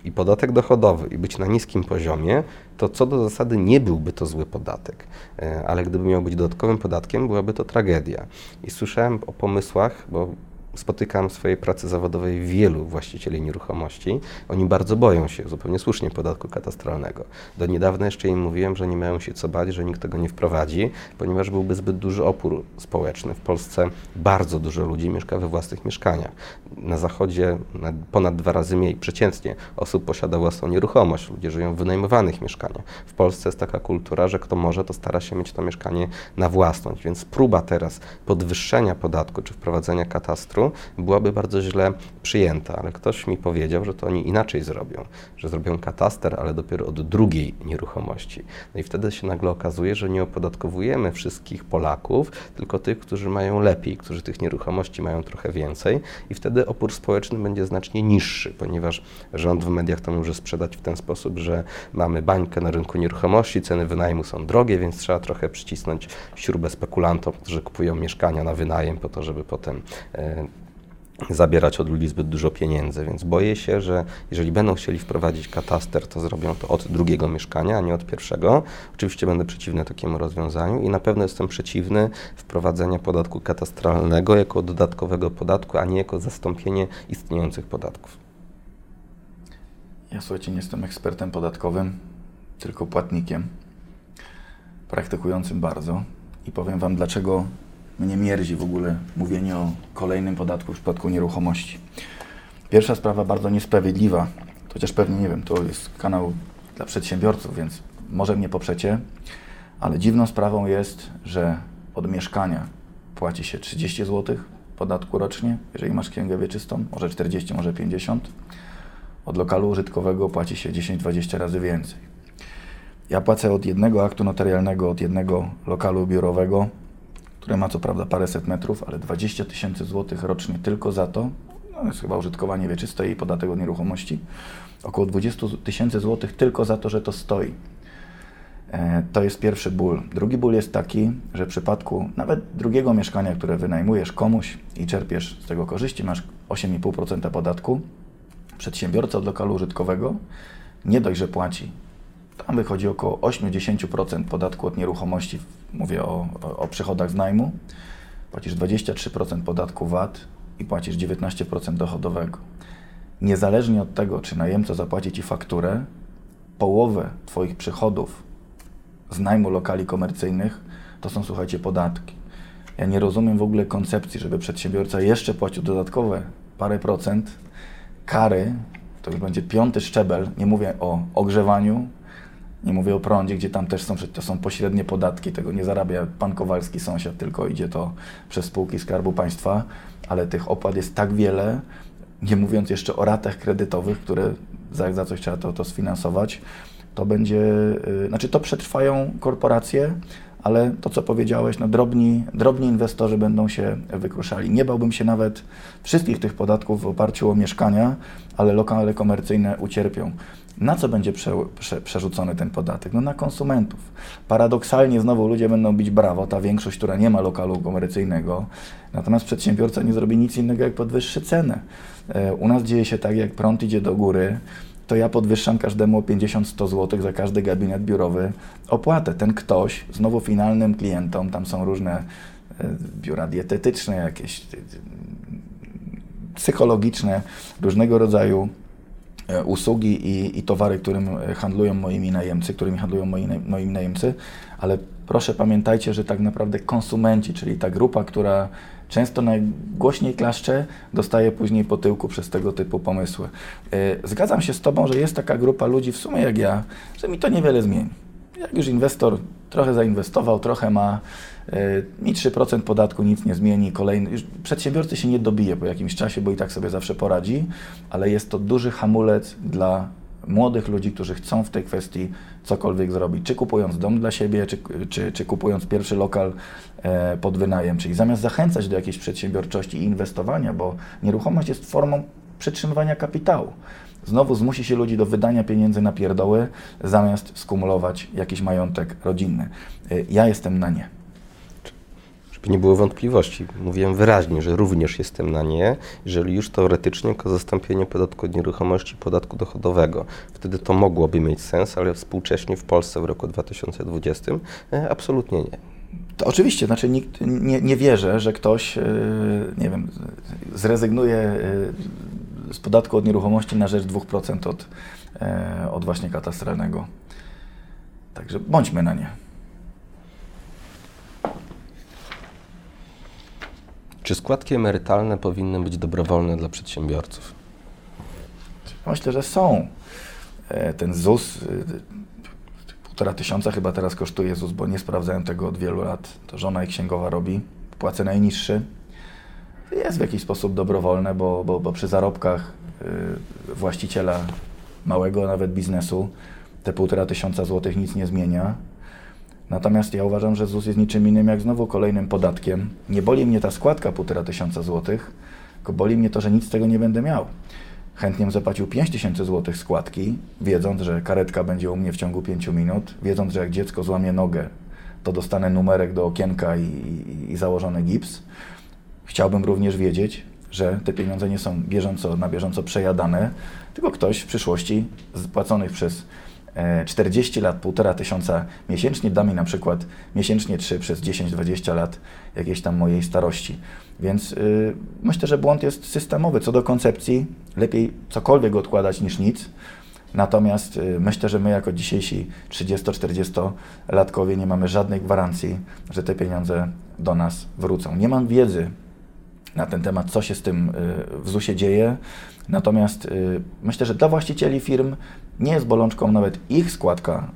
i podatek dochodowy i być na niskim poziomie, to co do zasady nie byłby to zły podatek. E, Ale gdyby miał być dodatkowym podatkiem, byłaby to tragedia. I słyszałem o pomysłach, bo spotykam w swojej pracy zawodowej wielu właścicieli nieruchomości. Oni bardzo boją się, zupełnie słusznie, podatku katastralnego. Do niedawna jeszcze im mówiłem, że nie mają się co bać, że nikt tego nie wprowadzi, ponieważ byłby zbyt duży opór społeczny. W Polsce bardzo dużo ludzi mieszka we własnych mieszkaniach. Na zachodzie na ponad dwa razy mniej przeciętnie osób posiada własną nieruchomość. Ludzie żyją w wynajmowanych mieszkaniach. W Polsce jest taka kultura, że kto może, to stara się mieć to mieszkanie na własność. Więc próba teraz podwyższenia podatku czy wprowadzenia katastru byłaby bardzo źle przyjęta. Ale ktoś mi powiedział, że to oni inaczej zrobią, że zrobią kataster, ale dopiero od drugiej nieruchomości. No i wtedy się nagle okazuje, że nie opodatkowujemy wszystkich Polaków, tylko tych, którzy mają lepiej, którzy tych nieruchomości mają trochę więcej i wtedy opór społeczny będzie znacznie niższy, ponieważ rząd w mediach to może sprzedać w ten sposób, że mamy bańkę na rynku nieruchomości, ceny wynajmu są drogie, więc trzeba trochę przycisnąć śrubę spekulantom, którzy kupują mieszkania na wynajem po to, żeby potem e, zabierać od ludzi zbyt dużo pieniędzy, więc boję się, że jeżeli będą chcieli wprowadzić kataster, to zrobią to od drugiego mieszkania, a nie od pierwszego. Oczywiście będę przeciwny takiemu rozwiązaniu i na pewno jestem przeciwny wprowadzenia podatku katastralnego jako dodatkowego podatku, a nie jako zastąpienie istniejących podatków. Ja słuchajcie, nie jestem ekspertem podatkowym, tylko płatnikiem, praktykującym bardzo. I powiem Wam, dlaczego mnie mierzi w ogóle mówienie o kolejnym podatku w przypadku nieruchomości. Pierwsza sprawa bardzo niesprawiedliwa, chociaż pewnie nie wiem, to jest kanał dla przedsiębiorców, więc może mnie poprzecie, ale dziwną sprawą jest, że od mieszkania płaci się 30 zł, podatku rocznie, jeżeli masz księgę wieczystą, może 40, może 50. Od lokalu użytkowego płaci się 10-20 razy więcej. Ja płacę od jednego aktu notarialnego, od jednego lokalu biurowego, który ma co prawda paręset metrów, ale 20 tysięcy złotych rocznie tylko za to, no jest chyba użytkowanie wieczyste i podatek od nieruchomości, około 20 tysięcy złotych tylko za to, że to stoi. E, To jest pierwszy ból. Drugi ból jest taki, że w przypadku nawet drugiego mieszkania, które wynajmujesz komuś i czerpiesz z tego korzyści, masz 8,5% podatku, przedsiębiorca od lokalu użytkowego nie dość, że płaci. Tam wychodzi około 8-10% podatku od nieruchomości, mówię o, o, o przychodach z najmu. Płacisz 23% podatku VAT i płacisz 19% dochodowego. Niezależnie od tego, czy najemca zapłaci Ci fakturę, połowę Twoich przychodów z najmu lokali komercyjnych to są, słuchajcie, podatki. Ja nie rozumiem w ogóle koncepcji, żeby przedsiębiorca jeszcze płacił dodatkowe parę procent kary, to już będzie piąty szczebel, nie mówię o ogrzewaniu, nie mówię o prądzie, gdzie tam też są, to są pośrednie podatki, tego nie zarabia pan Kowalski sąsiad, tylko idzie to przez spółki Skarbu Państwa, ale tych opłat jest tak wiele, nie mówiąc jeszcze o ratach kredytowych, które za, za coś trzeba to, to sfinansować, to będzie, yy, znaczy to przetrwają korporacje, ale to, co powiedziałeś, no drobni, drobni inwestorzy będą się wykruszali. Nie bałbym się nawet wszystkich tych podatków w oparciu o mieszkania, ale lokale komercyjne ucierpią. Na co będzie prze, prze, przerzucony ten podatek? No na konsumentów. Paradoksalnie znowu ludzie będą bić brawo, ta większość, która nie ma lokalu komercyjnego, natomiast przedsiębiorca nie zrobi nic innego, jak podwyższy cenę. E, U nas dzieje się tak, jak prąd idzie do góry, to ja podwyższam każdemu o 50-100 zł za każdy gabinet biurowy opłatę. Ten ktoś, znowu finalnym klientom, tam są różne e, biura dietetyczne, jakieś e, psychologiczne, różnego rodzaju e, usługi i, i towary, którym handlują moimi najemcy, którymi handlują moi, moi najemcy, ale proszę pamiętajcie, że tak naprawdę konsumenci, czyli ta grupa, która często najgłośniej klaszcze, dostaje później po tyłku przez tego typu pomysły. E, Zgadzam się z Tobą, że jest taka grupa ludzi, w sumie jak ja, że mi to niewiele zmieni. Jak już inwestor trochę zainwestował, trochę ma, e, mi 3% podatku nic nie zmieni, kolejny, już przedsiębiorcy się nie dobije po jakimś czasie, bo i tak sobie zawsze poradzi, ale jest to duży hamulec dla młodych ludzi, którzy chcą w tej kwestii cokolwiek zrobić, czy kupując dom dla siebie, czy, czy, czy kupując pierwszy lokal e, pod wynajem, czyli zamiast zachęcać do jakiejś przedsiębiorczości i inwestowania, bo nieruchomość jest formą przytrzymywania kapitału. Znowu zmusi się ludzi do wydania pieniędzy na pierdoły, zamiast skumulować jakiś majątek rodzinny. E, Ja jestem na nie. Żeby nie było wątpliwości, mówiłem wyraźnie, że również jestem na nie, jeżeli już teoretycznie jako zastąpienie podatku od nieruchomości podatku dochodowego. Wtedy to mogłoby mieć sens, ale współcześnie w Polsce w roku 2020 e, absolutnie nie. To oczywiście, znaczy nikt nie, nie wierzy, że ktoś, e, nie wiem, zrezygnuje e, z podatku od nieruchomości na rzecz 2% od, od właśnie katastralnego. Także bądźmy na nie. Czy składki emerytalne powinny być dobrowolne dla przedsiębiorców? Myślę, że są. E, Ten ZUS, y, półtora tysiąca chyba teraz kosztuje ZUS, bo nie sprawdzałem tego od wielu lat. To żona i księgowa robi. Płacę najniższy. Jest w jakiś sposób dobrowolne, bo, bo, bo przy zarobkach y, właściciela małego nawet biznesu te półtora tysiąca złotych nic nie zmienia. Natomiast ja uważam, że ZUS jest niczym innym jak znowu kolejnym podatkiem. Nie boli mnie ta składka półtora tysiąca złotych, tylko boli mnie to, że nic z tego nie będę miał. Chętnie bym zapłacił 5 tysięcy złotych składki, wiedząc, że karetka będzie u mnie w ciągu 5 minut, wiedząc, że jak dziecko złamie nogę, to dostanę numerek do okienka i, i, i założony gips. Chciałbym również wiedzieć, że te pieniądze nie są bieżąco, na bieżąco przejadane, tylko ktoś w przyszłości płaconych przez 40 lat, półtora tysiąca miesięcznie da mi na przykład miesięcznie 3 przez 10-20 lat jakiejś tam mojej starości. Więc y, myślę, że błąd jest systemowy. Co do koncepcji, lepiej cokolwiek odkładać niż nic. Natomiast y, myślę, że my jako dzisiejsi 30-40-latkowie nie mamy żadnej gwarancji, że te pieniądze do nas wrócą. Nie mam wiedzy na ten temat, co się z tym y, w ZUS-ie dzieje, Natomiast y, myślę, że dla właścicieli firm nie jest bolączką nawet ich składka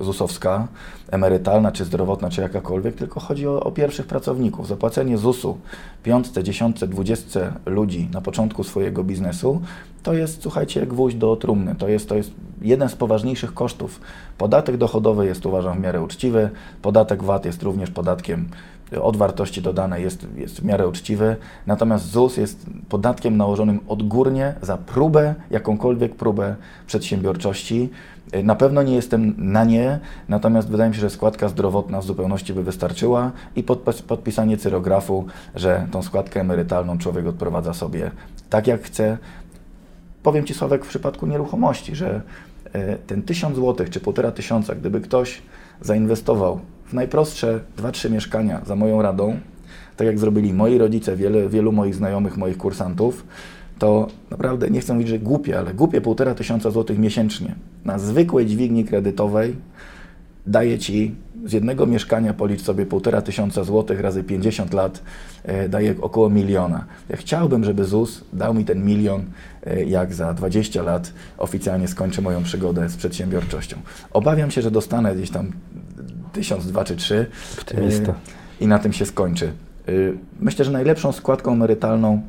y, ZUS-owska, emerytalna, czy zdrowotna, czy jakakolwiek, tylko chodzi o, o pierwszych pracowników. Zapłacenie ZUS-u piątce, dziesiątce, dwudziestce ludzi na początku swojego biznesu to jest, słuchajcie, gwóźdź do trumny. To jest, to jest jeden z poważniejszych kosztów. Podatek dochodowy jest, uważam, w miarę uczciwy. Podatek VAT jest również podatkiem od wartości dodanej jest, jest w miarę uczciwy, natomiast ZUS jest podatkiem nałożonym odgórnie za próbę, jakąkolwiek próbę przedsiębiorczości. Na pewno nie jestem na nie, natomiast wydaje mi się, że składka zdrowotna w zupełności by wystarczyła i podpis, podpisanie cyrografu, że tą składkę emerytalną człowiek odprowadza sobie tak jak chce. Powiem Ci Sławek w przypadku nieruchomości, że e, ten tysiąc złotych czy półtora tysiąca, gdyby ktoś zainwestował w najprostsze 2-3 mieszkania za moją radą, tak jak zrobili moi rodzice, wiele, wielu moich znajomych, moich kursantów, to naprawdę nie chcę mówić, że głupie, ale głupie półtora tysiąca złotych miesięcznie na zwykłej dźwigni kredytowej daje Ci z jednego mieszkania policz sobie półtora tysiąca złotych razy 50 lat, e, daje około miliona. Ja chciałbym, żeby ZUS dał mi ten milion, e, jak za 20 lat oficjalnie skończę moją przygodę z przedsiębiorczością. Obawiam się, że dostanę gdzieś tam tysiąc, dwa czy trzy Optymista. e, i na tym się skończy. E, Myślę, że najlepszą składką emerytalną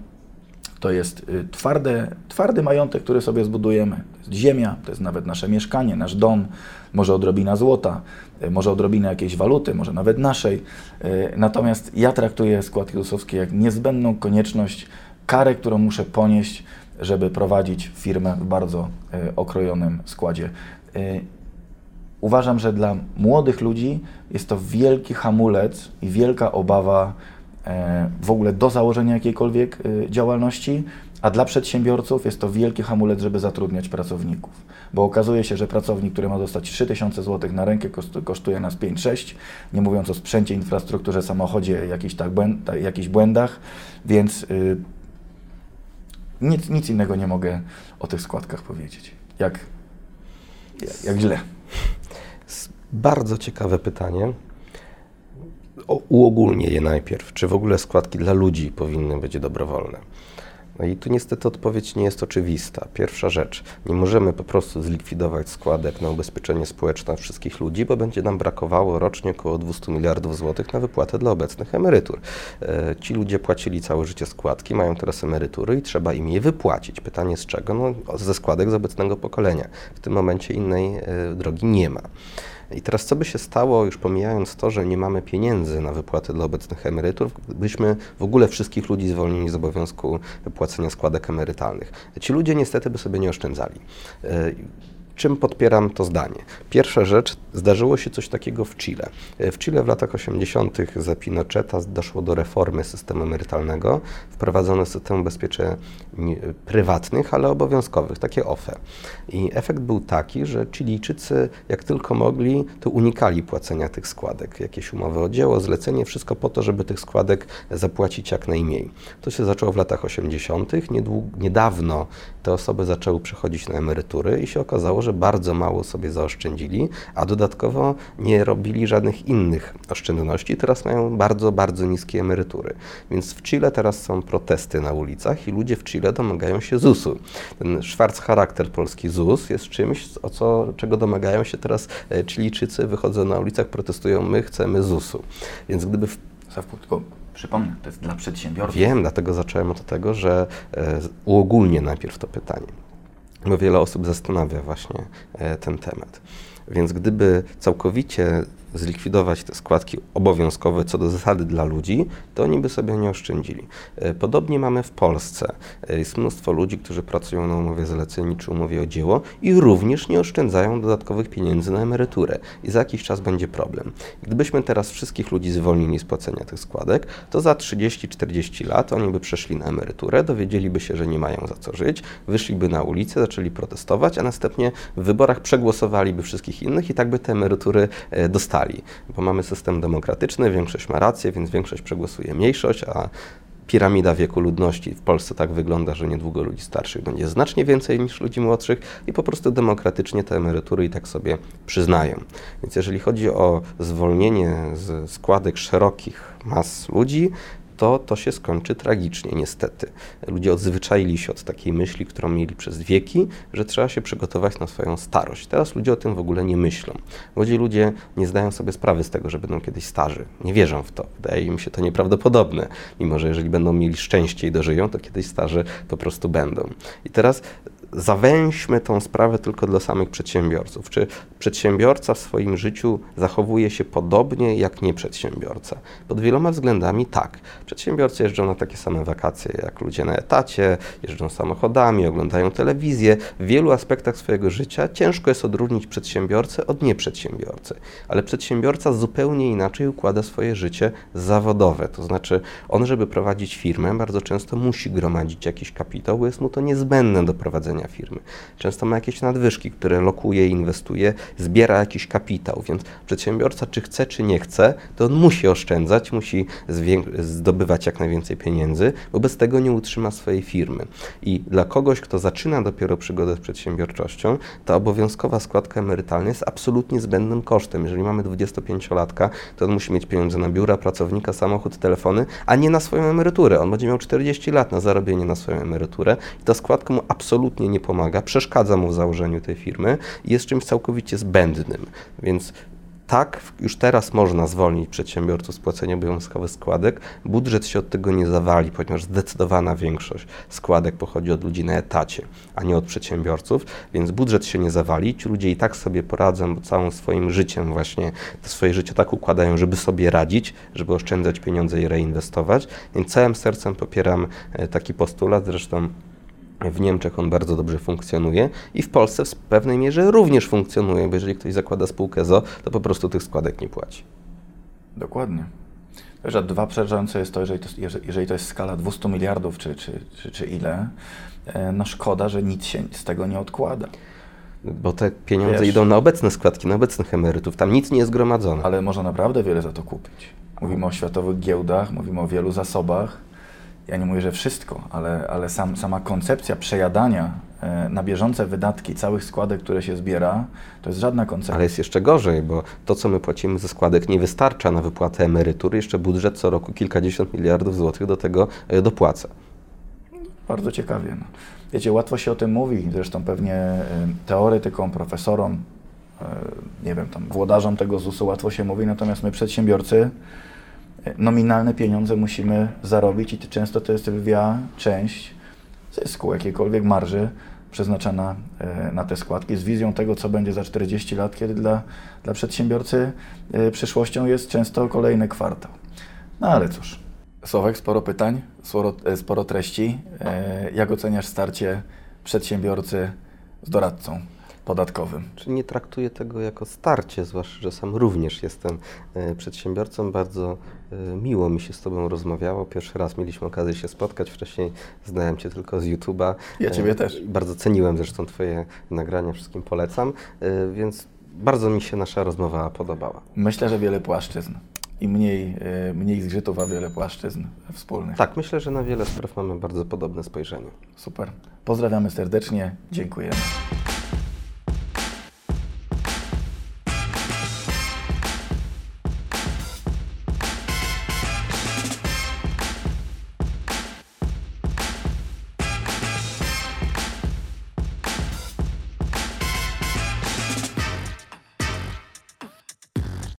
to jest y, twarde, twardy majątek, który sobie zbudujemy. To jest ziemia, to jest nawet nasze mieszkanie, nasz dom, może odrobina złota, y, może odrobina jakiejś waluty, może nawet naszej. Y, Natomiast ja traktuję składki ZUS-owskie jak niezbędną konieczność, karę, którą muszę ponieść, żeby prowadzić firmę w bardzo y, okrojonym składzie. Uważam, że dla młodych ludzi jest to wielki hamulec i wielka obawa e, w ogóle do założenia jakiejkolwiek e, działalności, a dla przedsiębiorców jest to wielki hamulec, żeby zatrudniać pracowników. Bo okazuje się, że pracownik, który ma dostać 3000 zł na rękę, koszt- kosztuje nas 5-6, nie mówiąc o sprzęcie, infrastrukturze, samochodzie, jakichś, tak błęd, jakichś błędach, więc y, nic, nic innego nie mogę o tych składkach powiedzieć. Jak, jak, jak źle. Bardzo ciekawe pytanie. O, uogólnię je najpierw. Czy w ogóle składki dla ludzi powinny być dobrowolne? No i tu niestety odpowiedź nie jest oczywista. Pierwsza rzecz, nie możemy po prostu zlikwidować składek na ubezpieczenie społeczne wszystkich ludzi, bo będzie nam brakowało rocznie około 200 miliardów złotych na wypłatę dla obecnych emerytur. E, ci ludzie płacili całe życie składki, mają teraz emerytury i trzeba im je wypłacić. Pytanie z czego? No, ze składek z obecnego pokolenia. W tym momencie innej e, drogi nie ma. I teraz co by się stało, już pomijając to, że nie mamy pieniędzy na wypłaty dla obecnych emerytur, gdybyśmy w ogóle wszystkich ludzi zwolnili z obowiązku płacenia składek emerytalnych. Ci ludzie niestety by sobie nie oszczędzali. Czym podpieram to zdanie? Pierwsza rzecz, zdarzyło się coś takiego w Chile. W Chile w latach 80. za Pinocheta doszło do reformy systemu emerytalnego. Wprowadzono system ubezpieczeń prywatnych, ale obowiązkowych, takie OFE. I efekt był taki, że Chilijczycy jak tylko mogli, to unikali płacenia tych składek. Jakieś umowy o dzieło, zlecenie, wszystko po to, żeby tych składek zapłacić jak najmniej. To się zaczęło w latach 80. Niedłu- niedawno te osoby zaczęły przechodzić na emerytury i się okazało, że bardzo mało sobie zaoszczędzili, a dodatkowo nie robili żadnych innych oszczędności. Teraz mają bardzo, bardzo niskie emerytury. Więc w Chile teraz są protesty na ulicach i ludzie w Chile domagają się ZUS-u. Ten szwarc charakter polski ZUS jest czymś, o co, czego domagają się teraz e, Chilijczycy, wychodzą na ulicach, protestują, my chcemy ZUS-u. Więc gdyby w tylko przypomnę, to jest dla przedsiębiorców. Wiem, dlatego zacząłem od tego, że e, uogólnię najpierw to pytanie, bo wiele osób zastanawia właśnie e, ten temat. Więc gdyby całkowicie zlikwidować te składki obowiązkowe co do zasady dla ludzi, to oni by sobie nie oszczędzili. E, Podobnie mamy w Polsce. E, Jest mnóstwo ludzi, którzy pracują na umowie zleceni czy umowie o dzieło i również nie oszczędzają dodatkowych pieniędzy na emeryturę. I za jakiś czas będzie problem. Gdybyśmy teraz wszystkich ludzi zwolnili z płacenia tych składek, to za 30-40 lat oni by przeszli na emeryturę, dowiedzieliby się, że nie mają za co żyć, wyszliby na ulicę, zaczęli protestować, a następnie w wyborach przegłosowaliby wszystkich innych i tak by te emerytury e, dostali. Bo mamy system demokratyczny, większość ma rację, więc większość przegłosuje mniejszość, a piramida wieku ludności w Polsce tak wygląda, że niedługo ludzi starszych będzie znacznie więcej niż ludzi młodszych i po prostu demokratycznie te emerytury i tak sobie przyznają. Więc jeżeli chodzi o zwolnienie z składek szerokich mas ludzi, to to się skończy tragicznie, niestety. Ludzie odzwyczaili się od takiej myśli, którą mieli przez wieki, że trzeba się przygotować na swoją starość. Teraz ludzie o tym w ogóle nie myślą. Młodzi ludzie nie zdają sobie sprawy z tego, że będą kiedyś starzy. Nie wierzą w to. Wydaje im się to nieprawdopodobne. Mimo, że jeżeli będą mieli szczęście i dożyją, to kiedyś starzy po prostu będą. I teraz zawęźmy tą sprawę tylko dla samych przedsiębiorców. Czy przedsiębiorca w swoim życiu zachowuje się podobnie jak nieprzedsiębiorca? Pod wieloma względami tak. Przedsiębiorcy jeżdżą na takie same wakacje jak ludzie na etacie, jeżdżą samochodami, oglądają telewizję. W wielu aspektach swojego życia ciężko jest odróżnić przedsiębiorcę od nieprzedsiębiorcy. Ale przedsiębiorca zupełnie inaczej układa swoje życie zawodowe. To znaczy, on, żeby prowadzić firmę, bardzo często musi gromadzić jakiś kapitał, bo jest mu to niezbędne do prowadzenia firmy. Często ma jakieś nadwyżki, które lokuje, inwestuje, zbiera jakiś kapitał, więc przedsiębiorca, czy chce, czy nie chce, to on musi oszczędzać, musi zdobywać jak najwięcej pieniędzy, bo bez tego nie utrzyma swojej firmy. I dla kogoś, kto zaczyna dopiero przygodę z przedsiębiorczością, ta obowiązkowa składka emerytalna jest absolutnie zbędnym kosztem. Jeżeli mamy 25-latka, to on musi mieć pieniądze na biura, pracownika, samochód, telefony, a nie na swoją emeryturę. On będzie miał 40 lat na zarobienie na swoją emeryturę i ta składka mu absolutnie nie pomaga, przeszkadza mu w założeniu tej firmy i jest czymś całkowicie zbędnym. Więc tak, już teraz można zwolnić przedsiębiorców z płacenia obowiązkowych składek. Budżet się od tego nie zawali, ponieważ zdecydowana większość składek pochodzi od ludzi na etacie, a nie od przedsiębiorców, więc budżet się nie zawali. Ci ludzie i tak sobie poradzą, bo całym swoim życiem właśnie to swoje życie tak układają, żeby sobie radzić, żeby oszczędzać pieniądze i reinwestować. Więc całym sercem popieram e, taki postulat, zresztą w Niemczech on bardzo dobrze funkcjonuje i w Polsce w pewnej mierze również funkcjonuje, bo jeżeli ktoś zakłada spółkę ZO, to po prostu tych składek nie płaci. Dokładnie. Że dwa przerażające jest to, jeżeli to, jeżeli to jest skala 200 miliardów czy, czy, czy, czy ile, e, no szkoda, że nic się z tego nie odkłada. Bo te pieniądze Wiesz, idą na obecne składki, na obecnych emerytów. Tam nic nie jest gromadzone. Ale można naprawdę wiele za to kupić. Mówimy o światowych giełdach, mówimy o wielu zasobach ja nie mówię, że wszystko, ale, ale sam, sama koncepcja przejadania e, na bieżące wydatki całych składek, które się zbiera, to jest żadna koncepcja. Ale jest jeszcze gorzej, bo to, co my płacimy ze składek, nie wystarcza na wypłatę emerytury. Jeszcze budżet co roku kilkadziesiąt miliardów złotych do tego e, dopłaca. Bardzo ciekawie. No. Wiecie, łatwo się o tym mówi, zresztą pewnie e, teoretykom, profesorom, nie wiem, tam włodarzom tego ZUS-u łatwo się mówi, natomiast my przedsiębiorcy nominalne pieniądze musimy zarobić i często to jest lwia część zysku, jakiejkolwiek marży przeznaczona e, na te składki z wizją tego, co będzie za 40 lat, kiedy dla, dla przedsiębiorcy e, przyszłością jest często kolejny kwartał. No ale cóż, Słowek, sporo pytań, sporo, e, sporo treści. Jak oceniasz starcie przedsiębiorcy z doradcą? Podatkowym. Czy nie traktuję tego jako starcie, zwłaszcza, że sam również jestem e, przedsiębiorcą. Bardzo e, miło mi się z Tobą rozmawiało. Pierwszy raz mieliśmy okazję się spotkać, wcześniej znałem Cię tylko z YouTube'a. Ja Ciebie e, też. Bardzo ceniłem zresztą Twoje nagrania, wszystkim polecam, więc bardzo mi się nasza rozmowa podobała. Myślę, że wiele płaszczyzn i mniej, mniej zgrzytów, a wiele płaszczyzn wspólnych. Tak, myślę, że na wiele spraw mamy bardzo podobne spojrzenie. Super. Pozdrawiamy serdecznie. Dziękujemy.